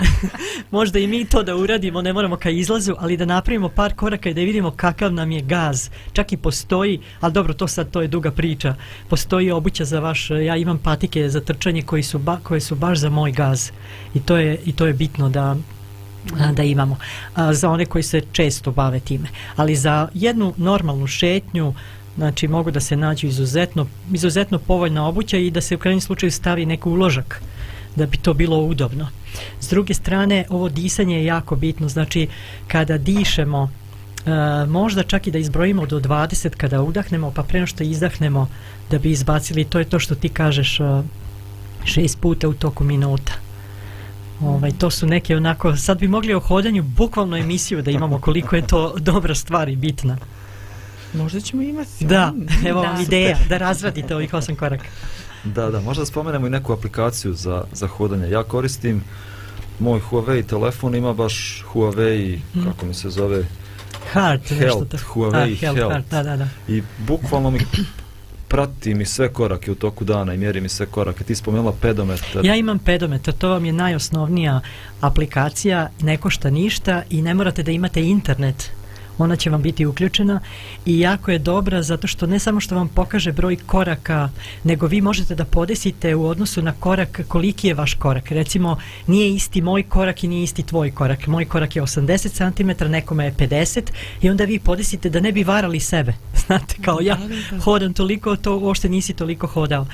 možda i mi to da uradimo ne moramo ka izlazu ali da napravimo par koraka i da vidimo kakav nam je gaz čak i postoji ali dobro to sad to je duga priča postoji obuća za vaš ja imam patike za trčanje koji su ba, koje su baš za moj gaz i to je, i to je bitno da da imamo za one koji se često bave time. Ali za jednu normalnu šetnju znači mogu da se nađu izuzetno, izuzetno povoljna obuća i da se u krajnjem slučaju stavi neki uložak da bi to bilo udobno. S druge strane, ovo disanje je jako bitno. Znači, kada dišemo, možda čak i da izbrojimo do 20 kada udahnemo, pa preno što izdahnemo da bi izbacili, to je to što ti kažeš šest puta u toku minuta. Ovaj, to su neke onako, sad bi mogli o hodanju bukvalno emisiju da imamo koliko je to [laughs] dobra stvar i bitna. Možda ćemo imati. Da, evo da. vam ideja da razradite ovih osam koraka. Da, da, možda spomenemo i neku aplikaciju za, za hodanje. Ja koristim moj Huawei telefon, ima baš Huawei, mm. kako mi se zove, Heart, Health, nešto to. Huawei A, Health, Health. Heart, da, da, da. I bukvalno mi pratim i sve korake u toku dana i mjerim i sve korake. Ti spomenula pedometar. Ja imam pedometar, to vam je najosnovnija aplikacija, ne košta ništa i ne morate da imate internet ona će vam biti uključena i jako je dobra zato što ne samo što vam pokaže broj koraka, nego vi možete da podesite u odnosu na korak koliki je vaš korak. Recimo, nije isti moj korak i nije isti tvoj korak. Moj korak je 80 cm, nekome je 50 i onda vi podesite da ne bi varali sebe. [laughs] Znate, kao ja hodam toliko, to uopšte nisi toliko hodao. Uh,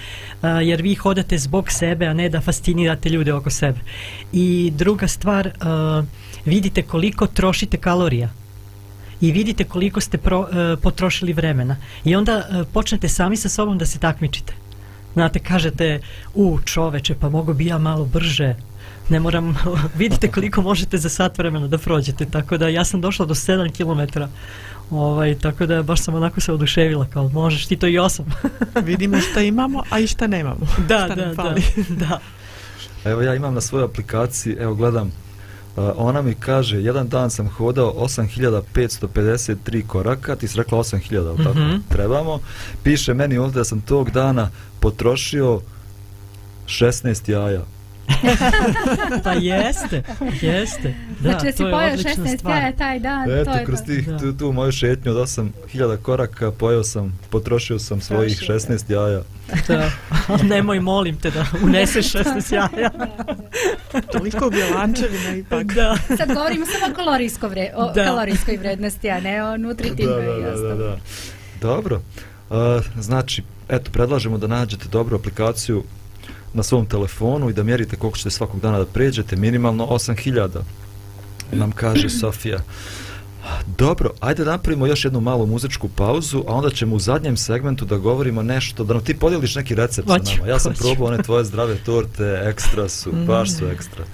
jer vi hodate zbog sebe, a ne da fascinirate ljude oko sebe. I druga stvar, uh, vidite koliko trošite kalorija i vidite koliko ste pro, e, potrošili vremena i onda e, počnete sami sa sobom da se takmičite znate kažete u čoveče pa mogu bi ja malo brže ne moram [laughs] vidite koliko možete za sat vremena da prođete tako da ja sam došla do 7 km Ovaj, tako da baš sam onako se oduševila kao možeš ti to i osam. [laughs] Vidimo šta imamo, a i šta nemamo. Da, šta da, da, [laughs] da. Evo ja imam na svojoj aplikaciji, evo gledam ona mi kaže, jedan dan sam hodao 8553 koraka, ti si rekla 8000, mm -hmm. tako mhm. trebamo. Piše meni ovdje da sam tog dana potrošio 16 jaja. [laughs] pa jeste, jeste. Da, znači da si pojao 16 kaja taj dan. Eto, to je kroz tih, tu, tu moju šetnju od 8000 koraka pojao sam, potrošio sam svojih 16 jaja. Da. Nemoj, molim te da uneseš 16 [laughs] jaja. Toliko bi lančevina ipak. Da. Sad govorimo samo o, kalorijskoj, vre, o da. kalorijskoj vrednosti, a ne o nutritivnoj. Da, da, da, da, da. Dobro. Uh, znači, eto, predlažemo da nađete dobru aplikaciju na svom telefonu i da mjerite koliko ćete svakog dana da pređete, minimalno 8000, nam kaže [clears throat] Sofija. Dobro, ajde da napravimo još jednu malu muzičku pauzu, a onda ćemo u zadnjem segmentu da govorimo nešto, da nam ti podijeliš neki recept hoću, sa nama. Ja sam hoću. probao one tvoje zdrave torte, ekstra su, baš su mm. ekstra. Mm.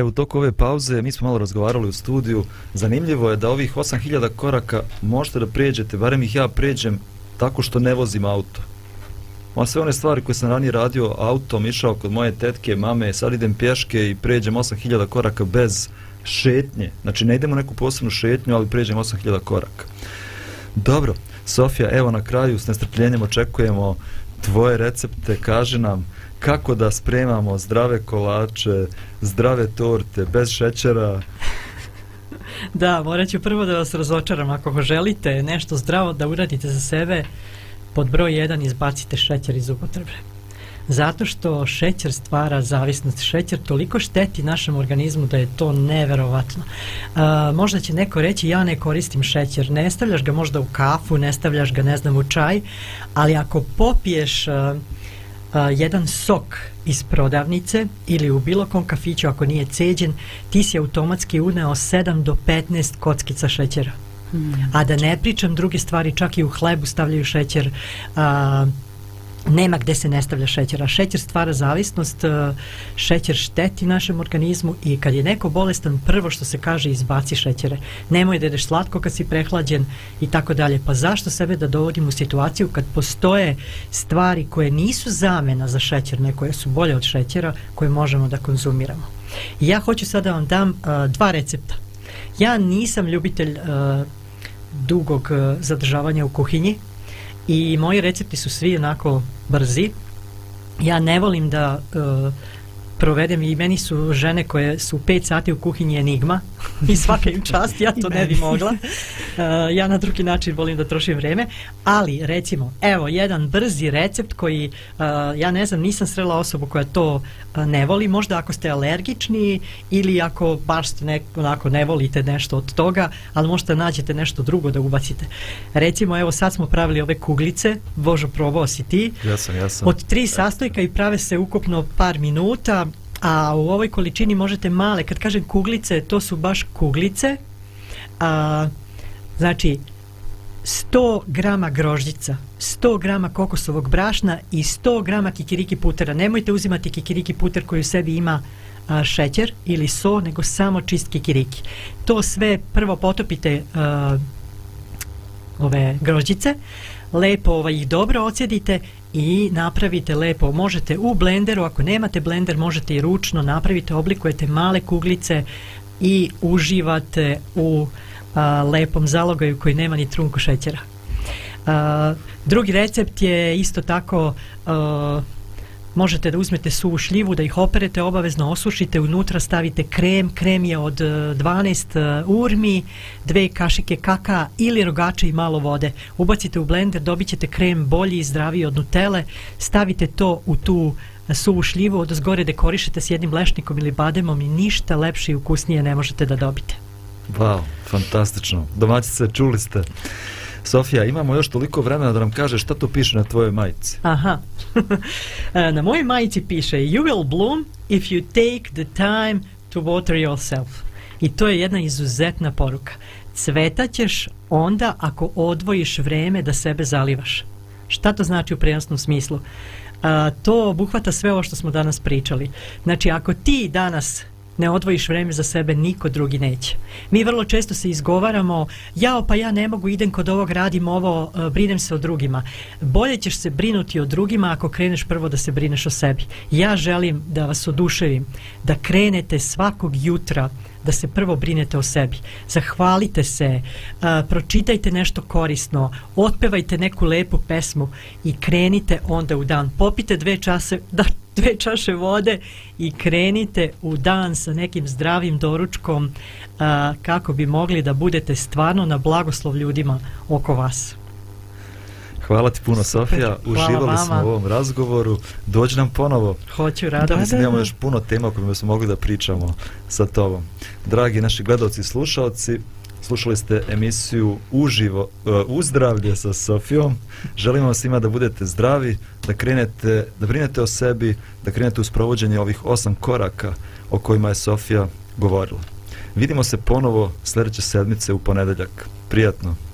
Evo, u toku ove pauze mi smo malo razgovarali u studiju. Zanimljivo je da ovih 8000 koraka možete da prijeđete, barem ih ja prijeđem, tako što ne vozim auto. Ma sve one stvari koje sam ranije radio autom, išao kod moje tetke, mame, sad idem pješke i pređem 8000 koraka bez šetnje. Znači ne idemo neku posebnu šetnju, ali pređem 8000 koraka. Dobro, Sofija, evo na kraju s nestrpljenjem očekujemo tvoje recepte, kaže nam uh, kako da spremamo zdrave kolače, zdrave torte, bez šećera. da, morat ću prvo da vas razočaram. Ako želite nešto zdravo da uradite za sebe, pod broj 1 izbacite šećer iz upotrebe. Zato što šećer stvara zavisnost. Šećer toliko šteti našem organizmu da je to neverovatno. E, možda će neko reći ja ne koristim šećer. Ne stavljaš ga možda u kafu, ne stavljaš ga ne znam u čaj, ali ako popiješ... E, jedan sok iz prodavnice ili u bilo kom kafiću ako nije ceđen, ti si automatski uneo 7 do 15 kockica šećera. Hmm. A da ne pričam druge stvari, čak i u hlebu stavljaju šećer, uh, nema gde se ne stavlja šećera. Šećer stvara zavisnost, e, šećer šteti našem organizmu i kad je neko bolestan, prvo što se kaže izbaci šećere. Nemoj da ideš slatko kad si prehlađen i tako dalje. Pa zašto sebe da dovodim u situaciju kad postoje stvari koje nisu zamena za šećer, ne koje su bolje od šećera, koje možemo da konzumiramo. I ja hoću sada da vam dam uh, dva recepta. Ja nisam ljubitelj uh, dugog uh, zadržavanja u kuhinji, i moji recepti su svi onako brzi ja ne volim da uh, provedem i meni su žene koje su 5 sati u kuhinji enigma i svaka im čast, ja [laughs] to ne bi mogla. Uh, ja na drugi način volim da trošim vreme, ali recimo, evo jedan brzi recept koji uh, ja ne znam, nisam srela osobu koja to uh, ne voli, možda ako ste alergični ili ako baš ste ne, onako ne volite nešto od toga, ali možda nađete nešto drugo da ubacite. Recimo, evo sad smo pravili ove kuglice, Božo probao si ti. Ja sam, ja sam. Od tri sastojka i prave se ukupno par minuta, a u ovoj količini možete male, kad kažem kuglice, to su baš kuglice, a, znači 100 grama groždica, 100 grama kokosovog brašna i 100 grama kikiriki putera. Nemojte uzimati kikiriki puter koji u sebi ima a, šećer ili so, nego samo čist kikiriki. To sve prvo potopite a, ove groždice, lepo ovaj, ih dobro ocjedite i napravite lepo, možete u blenderu, ako nemate blender, možete i ručno napravite, oblikujete male kuglice i uživate u a, lepom zalogaju koji nema ni trunku šećera. A, drugi recept je isto tako a, Možete da uzmete suvu šljivu, da ih operete, obavezno osušite, unutra stavite krem, krem je od 12 eh, eh, urmi, dve kašike kaka ili rogača i malo vode. Ubacite u blender, dobit ćete krem bolji i zdraviji od nutele, stavite to u tu eh, suvu šljivu, od zgore dekorišete s jednim lešnikom ili bademom i ništa lepše i ukusnije ne možete da dobite. Wow, fantastično. Domaćice, čuli ste. Uh, Sofija, imamo još toliko vremena da nam kaže šta to piše na tvojoj majici. Aha. [laughs] E, na mojoj majici piše You will bloom if you take the time to water yourself. I to je jedna izuzetna poruka. Cvetaćeš onda ako odvojiš vreme da sebe zalivaš. Šta to znači u prenosnom smislu? A, e, to obuhvata sve ovo što smo danas pričali. Znači, ako ti danas ne odvojiš vreme za sebe, niko drugi neće. Mi vrlo često se izgovaramo, jao pa ja ne mogu, idem kod ovog, radim ovo, e, brinem se o drugima. Bolje ćeš se brinuti o drugima ako kreneš prvo da se brineš o sebi. Ja želim da vas oduševim, da krenete svakog jutra uh, da se prvo brinete o sebi. Zahvalite se, eh, pročitajte nešto korisno, otpevajte neku lepu pesmu i krenite onda u dan. Popite dve čase, [laughs] da, dve čaše vode i krenite u dan sa nekim zdravim doručkom eh, kako bi mogli da budete stvarno na blagoslov ljudima oko vas. Hvala ti puno, Super. Sofia. Uživali smo u ovom razgovoru. Dođi nam ponovo. Hoću, rado. Da, da, da. još puno tema o kojima smo mogli da pričamo sa tobom. Dragi naši gledalci i slušalci, slušali ste emisiju Uživo, uh, Uzdravlje sa Sofijom. Želimo vam svima da budete zdravi, da krenete, da brinete o sebi, da krenete uz provođenje ovih osam koraka o kojima je Sofija govorila. Vidimo se ponovo sljedeće sedmice u ponedeljak. Prijatno.